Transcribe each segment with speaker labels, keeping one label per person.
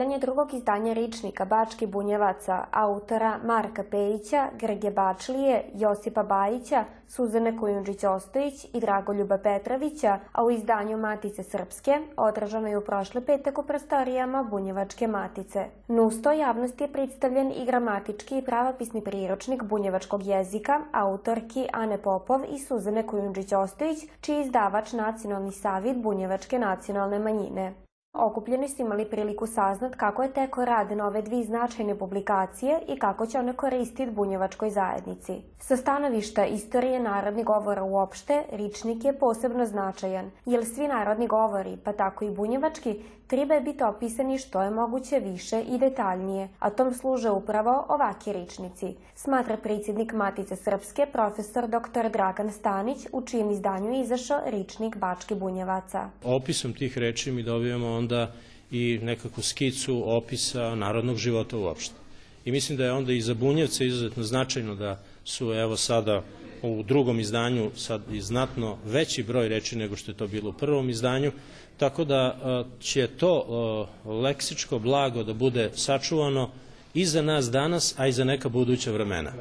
Speaker 1: predstavljanje drugog izdanja ričnika Bački Bunjevaca, autora Marka Pejića, Grege Bačlije, Josipa Bajića, Suzane Kujundžić-Ostojić i Dragoljuba Petrovića, a u izdanju Matice Srpske održano je u prošle petak u prostorijama Bunjevačke matice. Nusto javnosti je predstavljen i gramatički i pravopisni priročnik bunjevačkog jezika autorki Ane Popov i Suzane Kujundžić-Ostojić, čiji je izdavač Nacionalni savit Bunjevačke nacionalne manjine. Okupljeni su imali priliku saznat kako je teko rad na ove dvi značajne publikacije i kako će one koristiti bunjevačkoj zajednici. Sa stanovišta istorije narodnih govora uopšte, ričnik je posebno značajan, jer svi narodni govori, pa tako i bunjevački, treba je biti opisani što je moguće više i detaljnije, a tom služe upravo ovaki ričnici, smatra predsjednik Matice Srpske profesor dr. Dragan Stanić, u čijem izdanju je izašao ričnik Bački Bunjevaca.
Speaker 2: Opisom tih reči mi dobijemo onda i nekakvu skicu opisa narodnog života uopšte. I mislim da je onda i za Bunjevce izuzetno značajno da su evo sada u drugom izdanju sad i znatno veći broj reči nego što je to bilo u prvom izdanju, tako da e, će to e, leksičko blago da bude sačuvano i za nas danas, a i za neka buduća vremena.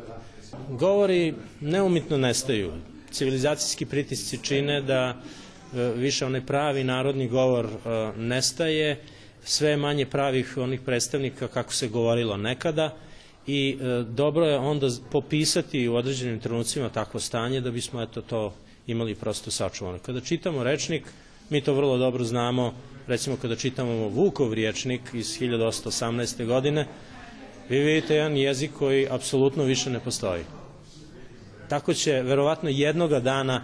Speaker 2: Govori neumitno nestaju. Civilizacijski pritisci čine da e, više onaj pravi narodni govor nestaje, sve manje pravih onih predstavnika kako se govorilo nekada, i e, dobro je onda popisati u određenim trenucima takvo stanje da bismo eto to imali prosto sačuvano. Kada čitamo rečnik, mi to vrlo dobro znamo, recimo kada čitamo Vukov rječnik iz 1818. godine, vi vidite jedan jezik koji apsolutno više ne postoji. Tako će verovatno jednoga dana e,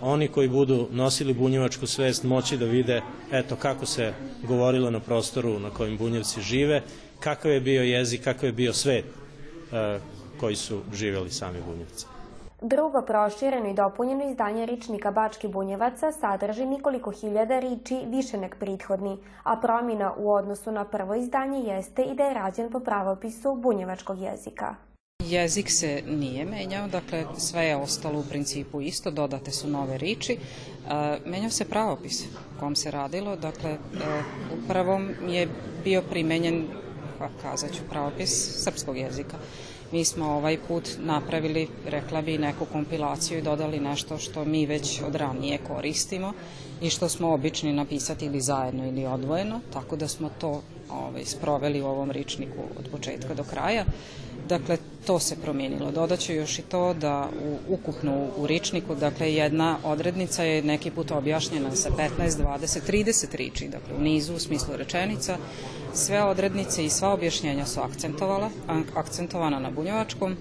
Speaker 2: oni koji budu nosili bunjevačku svest moći da vide eto kako se govorilo na prostoru na kojem bunjevci žive kakav je bio jezik, kakav je bio svet e, koji su živjeli sami bunjevci.
Speaker 1: Drugo prošireno i dopunjeno izdanje ričnika Bački Bunjevaca sadrži nikoliko hiljada riči više nek prethodni, a promjena u odnosu na prvo izdanje jeste i da je rađen po pravopisu bunjevačkog jezika.
Speaker 3: Jezik se nije menjao, dakle sve je ostalo u principu isto, dodate su nove riči. E, menjao se pravopis kom se radilo, dakle e, u prvom je bio primenjen pa kazat ću pravopis srpskog jezika. Mi smo ovaj put napravili, rekla bi, neku kompilaciju i dodali nešto što mi već od ranije koristimo i što smo obični napisati ili zajedno ili odvojeno, tako da smo to ovaj, sproveli u ovom ričniku od početka do kraja. Dakle, to se promijenilo. Dodaću još i to da u, ukupno u, ričniku, dakle, jedna odrednica je neki put objašnjena sa 15, 20, 30 riči, dakle, u nizu u smislu rečenica, sve odrednice i sva objašnjenja su akcentovala, akcentovana na bunjevačkom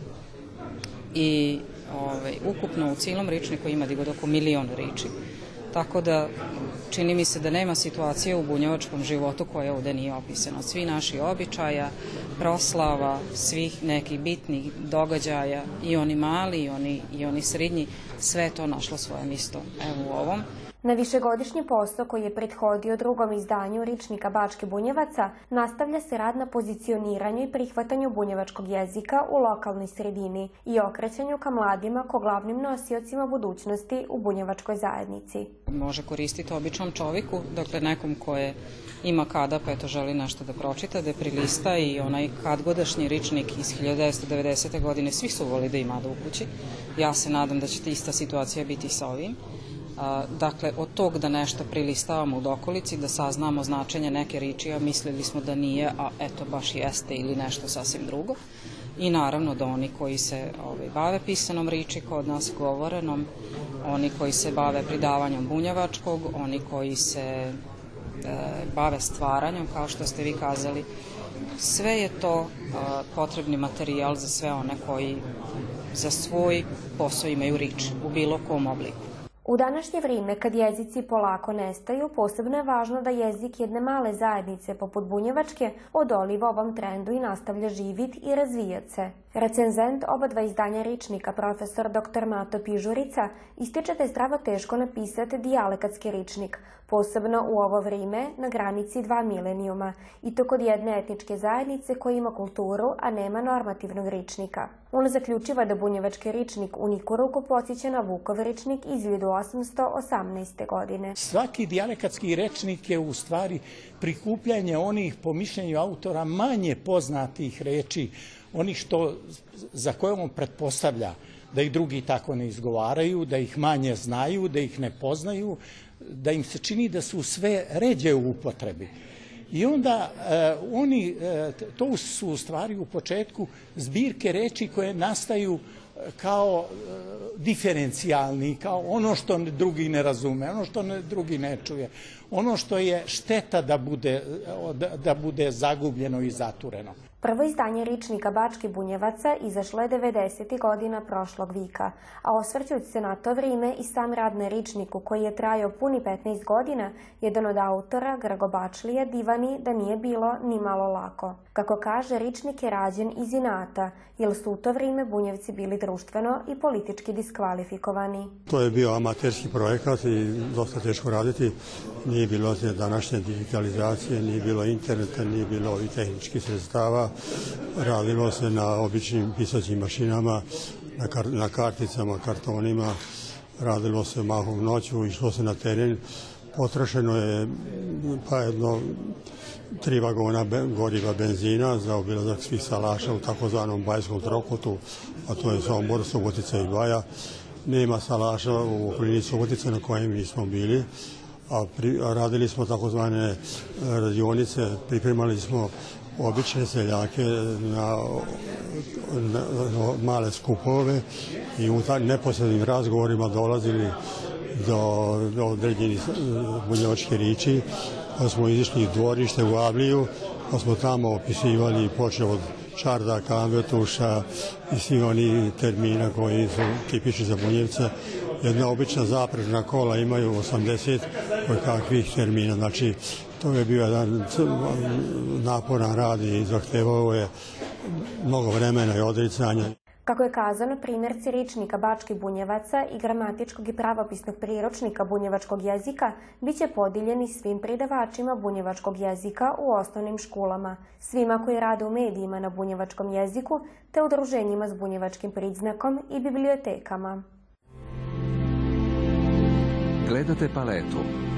Speaker 3: i ovaj, ukupno u cijelom ričniku ima digod oko milion riči. Tako da čini mi se da nema situacije u bunjevačkom životu koja ovdje nije opisana. Svi naši običaja, proslava, svih nekih bitnih događaja, i oni mali i oni, i oni srednji, sve to našlo svoje mjesto evo u ovom.
Speaker 1: Na višegodišnji posao koji je prethodio drugom izdanju Ričnika Bačke Bunjevaca nastavlja se rad na pozicioniranju i prihvatanju bunjevačkog jezika u lokalnoj sredini i okrećanju ka mladima ko glavnim nosiocima budućnosti u bunjevačkoj zajednici.
Speaker 3: Može koristiti običnom čovjeku, dakle nekom koje ima kada pa eto želi nešto da pročita, da prilista i onaj kadgodašnji ričnik iz 1990. godine svi su voli da ima da u kući. Ja se nadam da će ista situacija biti sa ovim. Dakle, od tog da nešto prilistavamo u dokolici, da saznamo značenje neke riči, a mislili smo da nije, a eto baš jeste ili nešto sasvim drugo. I naravno da oni koji se ovaj, bave pisanom riči kod nas govorenom, oni koji se bave pridavanjem bunjevačkog, oni koji se e, bave stvaranjem, kao što ste vi kazali, sve je to e, potrebni materijal za sve one koji za svoj posao imaju rič u bilo kom obliku.
Speaker 1: U današnje vrijeme, kad jezici polako nestaju, posebno je važno da jezik jedne male zajednice poput bunjevačke odoliva ovom trendu i nastavlja živit i razvijat se. Recenzent oba dva izdanja ričnika, profesor dr. Mato Pižurica, ističe da je zdravo teško napisati dijalekatski ričnik, posebno u ovo vrijeme na granici dva milenijuma i to kod jedne etničke zajednice koja ima kulturu, a nema normativnog ričnika. On zaključiva da bunjevački ričnik u Nikoruku podsjeća na Vukov ričnik iz 1818. godine.
Speaker 4: Svaki dijalekatski rečnik je u stvari prikupljanje onih, po mišljenju autora, manje poznatih reči, onih što, za koje on pretpostavlja da ih drugi tako ne izgovaraju, da ih manje znaju, da ih ne poznaju, da im se čini da su sve ređe u upotrebi. I onda eh, oni, eh, to su u stvari u početku zbirke reči koje nastaju eh, kao diferencijalni, kao ono što drugi ne razume, ono što drugi ne čuje, ono što je šteta da bude zagubljeno i zatureno.
Speaker 1: Prvo izdanje ričnika Bački Bunjevaca izašlo je 90. godina prošlog vika, a osvrćujući se na to vrijeme i sam rad na ričniku koji je trajao puni 15 godina, jedan od autora, Grgo Bačlija, divani da nije bilo ni malo lako. Kako kaže, ričnik je rađen iz inata, jer su u to vrijeme Bunjevci bili društveno i politički diskvalifikovani.
Speaker 5: To je bio amaterski projekat i dosta teško raditi. Nije bilo današnje digitalizacije, nije bilo interneta, nije bilo i tehničkih sredstava, Radilo se na običnim pisaćim mašinama, na, karticama, kartonima, radilo se mahom noću, išlo se na teren. Potrošeno je pa jedno tri vagona goriva benzina za obilazak svih salaša u takozvanom bajskom trokotu, a to je Sombor, Subotica i Baja. Nema salaša u okolini Subotice na kojem nismo bili, a, radili smo takozvane e, radionice, pripremali smo obične seljake na, male skupove i u neposrednim razgovorima dolazili do, određenih e, Bunjevačke riči, pa smo izišli iz dvorište u Avliju, pa smo tamo opisivali počeo od čarda, kambetuša i svi oni termina koji su tipični za bunjevce. Jedna obična zaprežna kola imaju 80 kakvih termina, znači to je bio jedan naporan rad i zahtevao je mnogo vremena i odricanja.
Speaker 1: Kako je kazano, primjerci ričnika Bački Bunjevaca i gramatičkog i pravopisnog priročnika bunjevačkog jezika bit će podijeljeni svim predavačima bunjevačkog jezika u osnovnim školama, svima koji rade u medijima na bunjevačkom jeziku te udruženjima s bunjevačkim priznakom i bibliotekama. Gledate paletu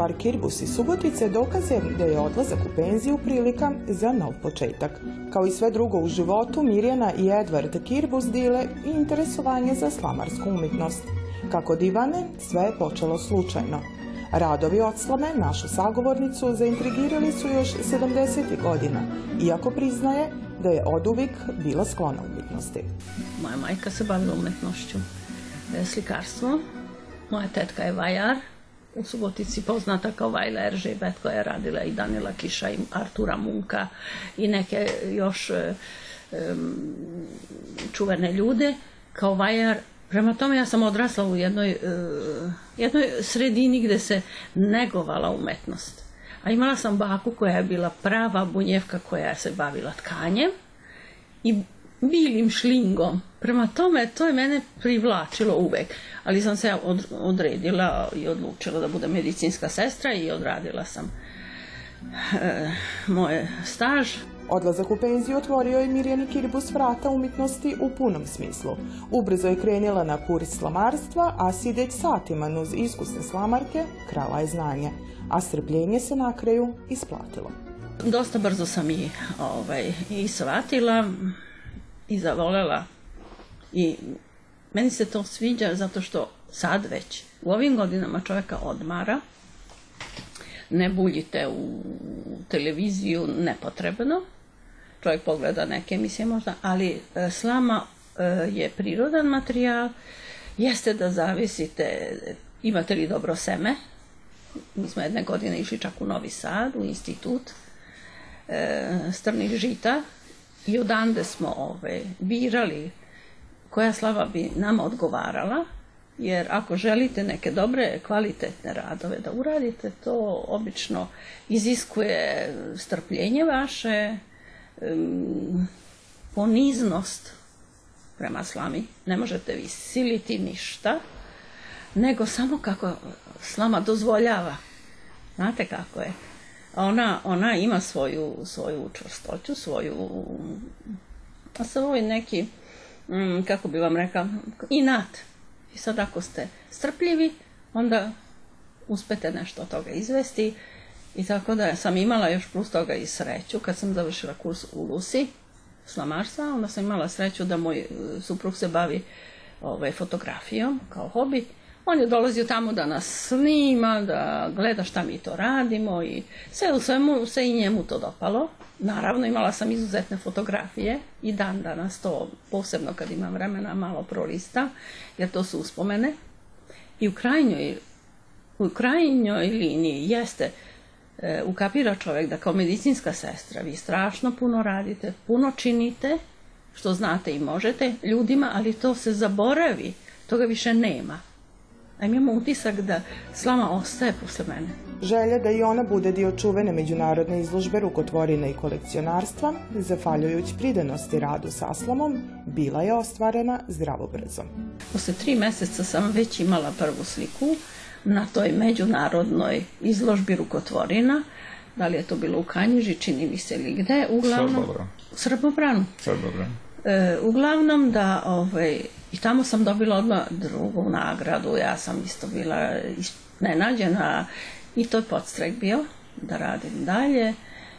Speaker 1: par Kirbus i Subotice dokaze da je odlazak u penziju prilika za nov početak. Kao i sve drugo u životu, Mirjana i Edward Kirbus dile i interesovanje za slamarsku umjetnost. Kako divane, sve je počelo slučajno. Radovi od slame našu sagovornicu zaintrigirali su još 70. godina, iako priznaje da je od uvijek bila sklona umjetnosti.
Speaker 6: Moja majka se bavila umjetnošću, e, slikarstvom, moja tetka je vajar, u Subotici poznata kao Vajla Eržebet koja je radila i Danila Kiša i Artura Munka i neke još e, čuvene ljude kao vajar Prema tome ja sam odrasla u jednoj, e, sredini gdje se negovala umetnost. A imala sam baku koja je bila prava bunjevka koja se bavila tkanjem i bilim šlingom. Prema tome, to je mene privlačilo uvek, ali sam se odredila i odlučila da budem medicinska sestra i odradila sam eh, moje staž.
Speaker 1: Odlazak u penziju otvorio je Mirjani Kirbus vrata umjetnosti u punom smislu. Ubrzo je krenila na kurs slamarstva, a sideć satima uz iskusne slamarke krala je znanje, a strpljenje se na kraju isplatilo.
Speaker 6: Dosta brzo sam i, ovaj, i shvatila i zavolela i meni se to sviđa zato što sad već u ovim godinama čovjeka odmara, ne buljite u televiziju nepotrebno, čovjek pogleda neke emisije možda, ali e, slama e, je prirodan materijal, jeste da zavisite imate li dobro seme. Mi smo jedne godine išli čak u Novi Sad, u institut e, strnih žita i odande smo ovaj, birali koja slava bi nama odgovarala, jer ako želite neke dobre, kvalitetne radove da uradite, to obično iziskuje strpljenje vaše, poniznost prema slami. Ne možete vi siliti ništa, nego samo kako slama dozvoljava. Znate kako je? Ona, ona ima svoju, svoju čvrstoću, svoju svoju neki Mm, kako bi vam rekla, inat. I sad ako ste strpljivi, onda uspete nešto od toga izvesti. I tako da sam imala još plus toga i sreću. Kad sam završila kurs u Lusi, slamarstva, onda sam imala sreću da moj e, suprug se bavi ovaj, fotografijom kao hobi on je dolazio tamo da nas snima, da gleda šta mi to radimo i sve u svemu se i njemu to dopalo. Naravno imala sam izuzetne fotografije i dan danas to posebno kad imam vremena malo prolista jer to su uspomene. I u krajnjoj, u krajnjoj liniji jeste e, ukapira čovjek da kao medicinska sestra vi strašno puno radite, puno činite što znate i možete ljudima, ali to se zaboravi, toga više nema a imam utisak da slama ostaje posle mene.
Speaker 1: Želja da i ona bude dio čuvene međunarodne izložbe rukotvorina i kolekcionarstva, zafaljujući pridenosti radu sa slamom, bila je ostvarena zdravo brzo.
Speaker 6: Posle tri meseca sam već imala prvu sliku na toj međunarodnoj izložbi rukotvorina, da li je to bilo u Kanjiži, čini mi se, ili gde, uglavnom...
Speaker 7: Srbobran.
Speaker 6: Srbobran. E, uglavnom da ovaj, i tamo sam dobila odmah drugu nagradu, ja sam isto bila nenađena i to je podstrek bio da radim dalje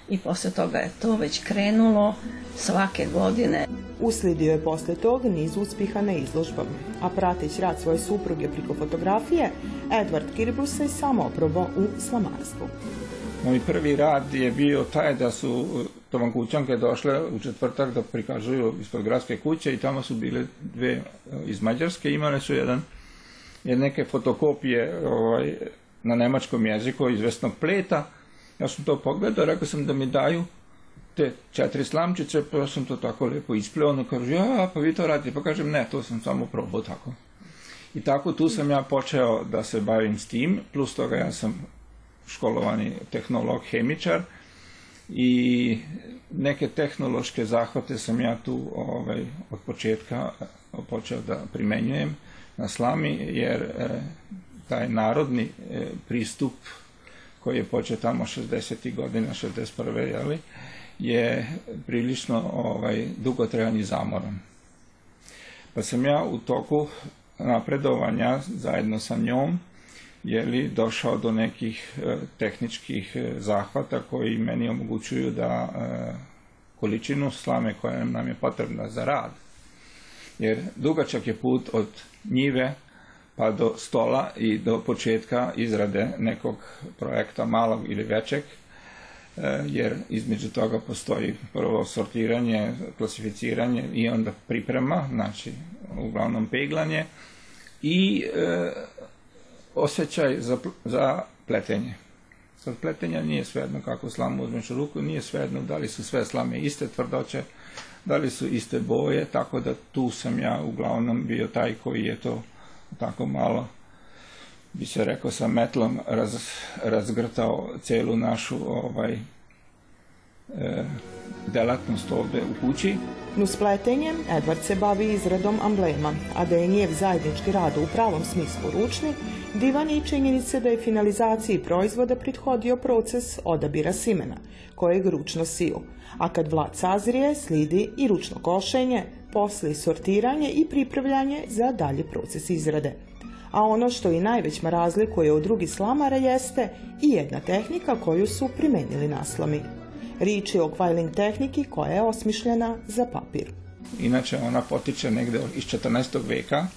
Speaker 6: i poslije toga je to već krenulo svake godine.
Speaker 1: Uslijedio je poslije tog niz uspjeha na izložbama, a pratić rad svoje supruge priko fotografije, Edward Kirbus se samo oprobao u slamarstvu.
Speaker 7: Moj prvi rad je bio taj da su tom je došle u četvrtak da prikazuju ispod gradske kuće i tamo su bile dve e, iz Mađarske, imale su jedan neke fotokopije ovaj, na nemačkom jeziku izvestnog pleta. Ja sam to pogledao, rekao sam da mi daju te četiri slamčice, pa ja sam to tako lijepo ispleo, ono kaže, ja, pa vi to radite, pa kažem, ne, to sam samo probao tako. I tako tu sam ja počeo da se bavim s tim, plus toga ja sam školovani tehnolog, hemičar, i neke tehnološke zahvate sam ja tu ovaj, od početka eh, počeo da primenjujem na slami, jer eh, taj narodni eh, pristup koji je počeo tamo 60. godina, 61. Jeli, je prilično ovaj, dugotrajan i zamoran. Pa sam ja u toku napredovanja zajedno sa njom je li došao do nekih e, tehničkih e, zahvata koji meni omogućuju da e, količinu slame koja nam je potrebna za rad jer dugačak je put od njive pa do stola i do početka izrade nekog projekta malog ili većeg jer između toga postoji prvo sortiranje, klasificiranje i onda priprema, znači uglavnom peglanje i osjećaj za, pletenje. Sad pletenja nije svejedno kako slamu uzmeš u ruku, nije svejedno da li su sve slame iste tvrdoće, da li su iste boje, tako da tu sam ja uglavnom bio taj koji je to tako malo bi se rekao sa metlom razgrtao celu našu ovaj Eh, delatnost ovdje u kući.
Speaker 1: Nuspletenjem, Edward se bavi izradom amblema, a da je njev zajednički rad u pravom smislu ručni, divan i činjenice da je finalizaciji proizvoda prethodio proces odabira simena, kojeg ručno siju, a kad vlad sazrije slidi i ručno košenje, posli sortiranje i pripravljanje za dalje proces izrade. A ono što i najvećma razlikuje od drugih slamara jeste i jedna tehnika koju su primenili na Rič je o filing tehniki koja je osmišljena za papir.
Speaker 7: Inače ona potiče negde iz 14. veka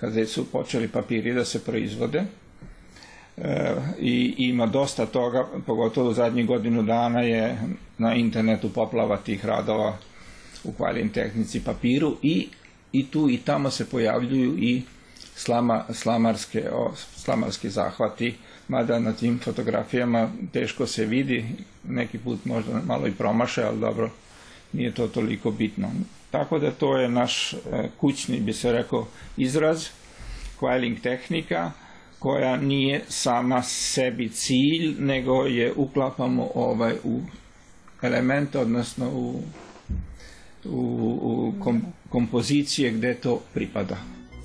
Speaker 7: kada su počeli papiri da se proizvode e, i ima dosta toga, pogotovo u zadnjih godinu dana je na internetu poplava tih radova u filing tehnici papiru i, i tu i tamo se pojavljuju i slama, slamarske, slamarski zahvati mada na tim fotografijama teško se vidi, neki put možda malo i promaše, ali dobro, nije to toliko bitno. Tako da to je naš e, kućni, bi se rekao, izraz, kvajling tehnika, koja nije sama sebi cilj, nego je uklapamo ovaj u element, odnosno u, u, kompozicije gdje to pripada.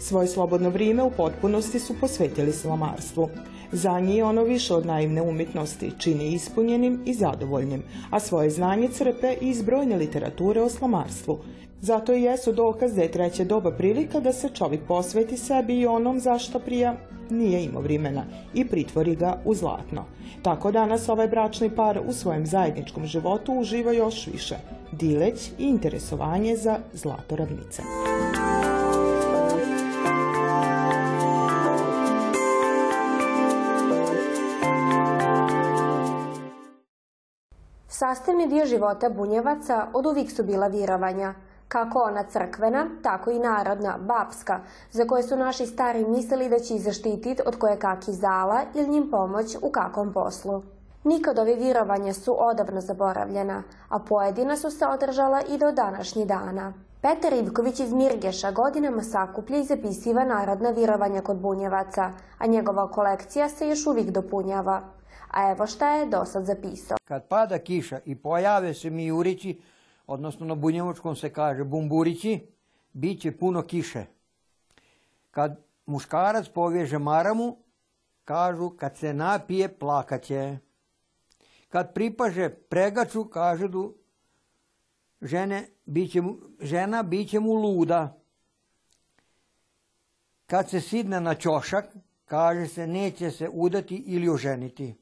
Speaker 1: Svoje slobodno vrijeme u potpunosti su posvetili slamarstvu. Za njih ono više od naivne umjetnosti, čini ispunjenim i zadovoljnim, a svoje znanje crpe i iz brojne literature o slomarstvu. Zato i jesu dokaz da je treća doba prilika da se čovjek posveti sebi i onom zašto prija nije imao vrimena i pritvori ga u zlatno. Tako danas ovaj bračni par u svojem zajedničkom životu uživa još više, dileć i interesovanje za zlato ravnice. Sastavni dio života bunjevaca od uvijek su bila virovanja, kako ona crkvena, tako i narodna, babska, za koje su naši stari mislili da će ih zaštititi od koje kaki zala ili njim pomoć u kakvom poslu. Nikad ove virovanja su odavno zaboravljena, a pojedina su se održala i do današnjih dana. Petar Ivković iz Mirgeša godinama sakuplja i zapisiva narodna virovanja kod bunjevaca, a njegova kolekcija se još uvijek dopunjava a evo šta je dosad zapisao.
Speaker 8: Kad pada kiša i pojave se mi urići, odnosno na bunjevačkom se kaže bumburići, bit će puno kiše. Kad muškarac povježe maramu, kažu kad se napije plakaće. Kad pripaže pregaču, kažu du, žene, žena bit će mu luda. Kad se sidne na čošak, kaže se neće se udati ili oženiti.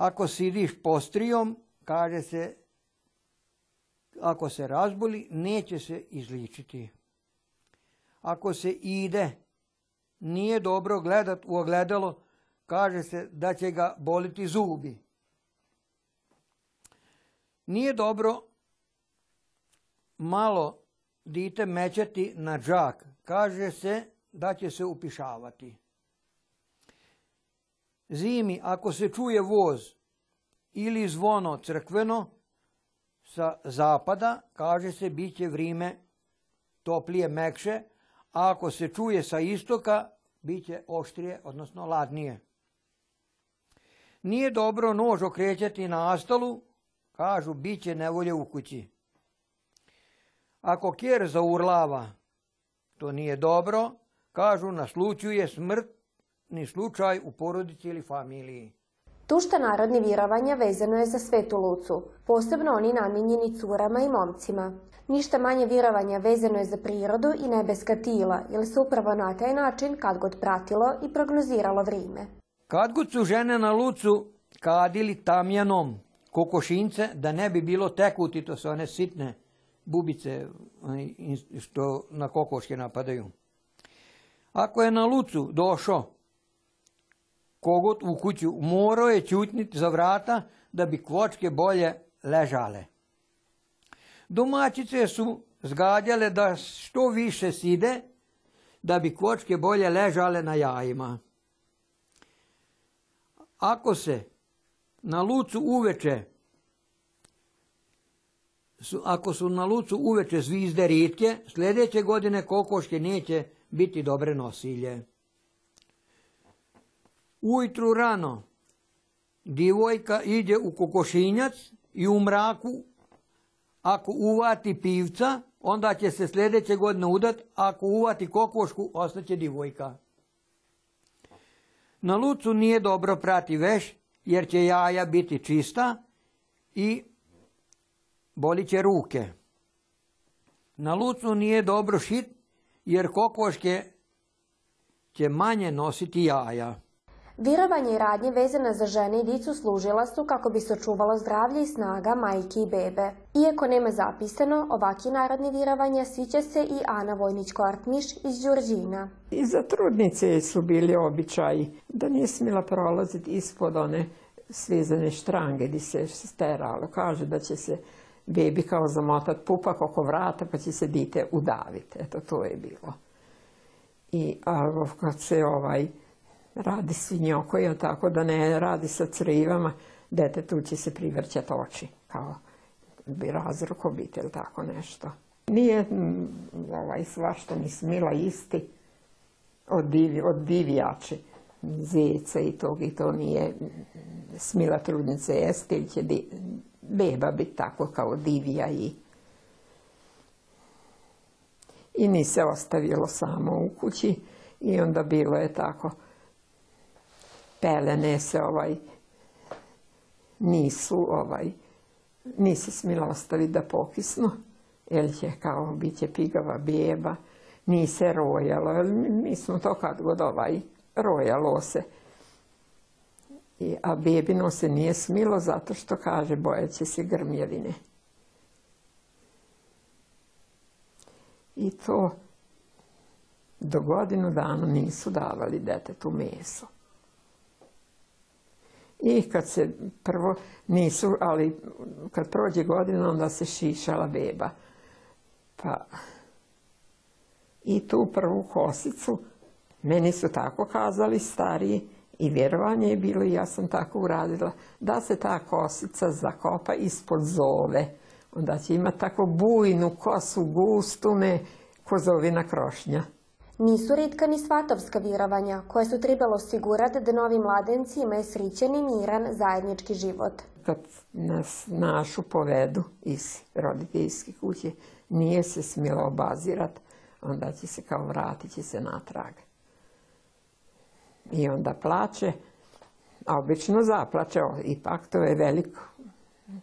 Speaker 8: Ako sidiš postrijom, kaže se, ako se razboli, neće se izličiti. Ako se ide, nije dobro gledat u ogledalo, kaže se da će ga boliti zubi. Nije dobro malo dite mećati na džak, kaže se da će se upišavati zimi ako se čuje voz ili zvono crkveno sa zapada, kaže se bit će vrijeme toplije, mekše, a ako se čuje sa istoka, bit će oštrije, odnosno ladnije. Nije dobro nož okrećati na astalu, kažu bit će nevolje u kući. Ako kjer zaurlava, to nije dobro, kažu naslučuje smrt ni slučaj u porodici ili familiji.
Speaker 1: Tušta narodni vjerovanja vezano je za Svetu Lucu, posebno oni namjenjeni curama i momcima. Ništa manje vjerovanja vezano je za prirodu i nebeska tila, jer se upravo na taj način kad god pratilo i prognoziralo vrijeme.
Speaker 8: Kad god su žene na Lucu kadili tamjanom kokošince, da ne bi bilo tekuti, to su one sitne bubice što na kokoške napadaju. Ako je na Lucu došao kogod u kuću morao je čutniti za vrata da bi kvočke bolje ležale. Domačice su zgadjale da što više side da bi kvočke bolje ležale na jajima. Ako se na lucu uveče ako su na lucu uveče zvizde ritke, sljedeće godine kokoške neće biti dobre nosilje. Ujutru rano divojka ide u kokošinjac i u mraku. Ako uvati pivca, onda će se sljedeće godine udat. Ako uvati kokošku, ostaće divojka. Na lucu nije dobro prati veš, jer će jaja biti čista i boli će ruke. Na lucu nije dobro šit, jer kokoške će manje nositi jaja.
Speaker 1: Virovanje i radnje vezane za žene i dicu služila su kako bi se očuvalo zdravlje i snaga majke i bebe. Iako nema zapisano, ovaki narodni virovanja sviće se i Ana Vojnić-Kortniš iz Đurđina.
Speaker 9: I za trudnice su bili običaji da nije smjela prolaziti ispod one svizane štrange gdje se steralo. Kaže da će se bebi kao zamotat pupak oko vrata pa će se dite udaviti. Eto, to je bilo. I kad se ovaj radi svinjoko, jel tako, da ne radi sa crivama, dete tu će se privrćati oči, kao bi razrok obitelj, tako nešto. Nije mm, ovaj, svašta ni smila isti od, divi, od i tog, i to nije mm, smila trudnice jesti, ili će beba biti tako kao divija i i ni se ostavilo samo u kući i onda bilo je tako pelene se ovaj nisu ovaj nisi smila ostaviti da pokisnu jer će kao bit će pigava bijeba nije se rojalo mi smo to kad god ovaj rojalo se I, a bebino se nije smilo zato što kaže bojeće se grmljevine i to do godinu dana nisu davali detetu meso i kad se prvo nisu, ali kad prođe godina onda se šišala beba. Pa i tu prvu kosicu, meni su tako kazali stariji i vjerovanje je bilo i ja sam tako uradila, da se ta kosica zakopa ispod zove. Onda će imati tako bujnu kosu, gustu me, ko zovina krošnja.
Speaker 1: Nisu ritka ni svatovska virovanja koje su trebalo osigurati da novi mladenci imaju srićen i miran zajednički život.
Speaker 9: Kad nas našu povedu iz roditeljske kuće, nije se smjelo obazirat, onda će se kao vratit će se natrag. I onda plaće, a obično zaplače, ipak to je velik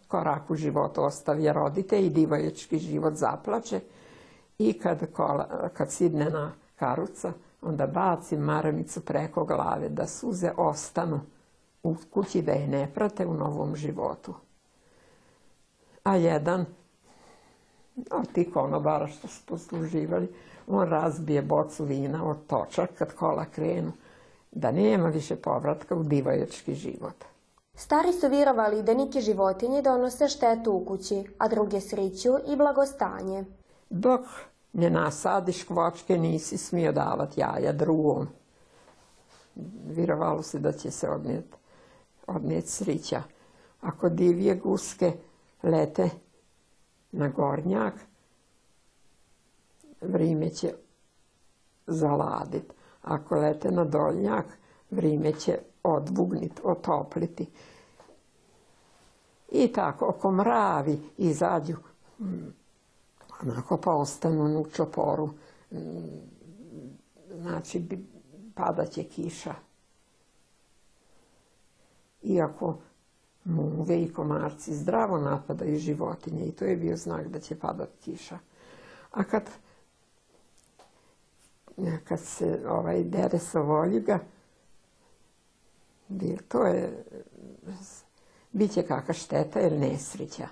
Speaker 9: korak u životu, ostavi roditelj i divoječki život zaplaće I kad, kad sidne na karuca, onda baci maramicu preko glave, da suze ostanu u kući, da je ne prate u novom životu. A jedan, od tih konobara što su posluživali, on razbije bocu vina od točak kad kola krenu, da nema više povratka u divajački život.
Speaker 1: Stari su vjerovali da neke životinje donose štetu u kući, a druge sreću i blagostanje.
Speaker 9: Dok ne nasadiš kvačke, nisi smio davati jaja drugom. Vjerovalo se da će se odnijeti odnijet srića. Ako divije guske lete na gornjak, vrijeme će zaladiti. Ako lete na dolnjak, vrijeme će odbugnit, otopliti. I tako, oko mravi izađu mm, onako pa ostanu u čoporu. Mm, znači, padat će kiša. Iako muve i komarci zdravo napadaju životinje i to je bio znak da će padat kiša. A kad, kad se ovaj dere sa voljiga, to je, bit će kakva šteta ili nesreća.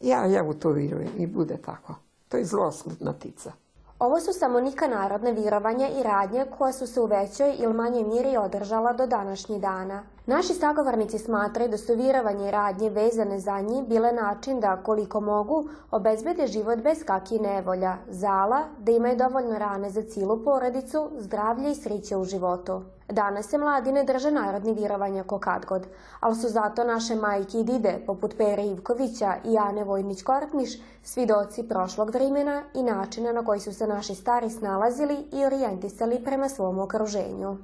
Speaker 9: Ja, ja u to vjerujem i bude tako. To je zlosmutna tica.
Speaker 1: Ovo su samo nika narodne virovanja i radnje koje su se u većoj ili manjoj mjeri održala do današnjih dana. Naši sagovarnici smatraju da su vjerovanje i radnje vezane za njih bile način da, koliko mogu, obezbede život bez kakvi nevolja, zala, da imaju dovoljno rane za cilu porodicu, zdravlje i sriće u životu. Danas se mladi ne drže narodni vjerovanja ko kad god, ali su zato naše majke i dide, poput Pere Ivkovića i Jane vojnić Korkmiš, svidoci prošlog vremena i načina na koji su se naši stari snalazili i orijentisali prema svom okruženju.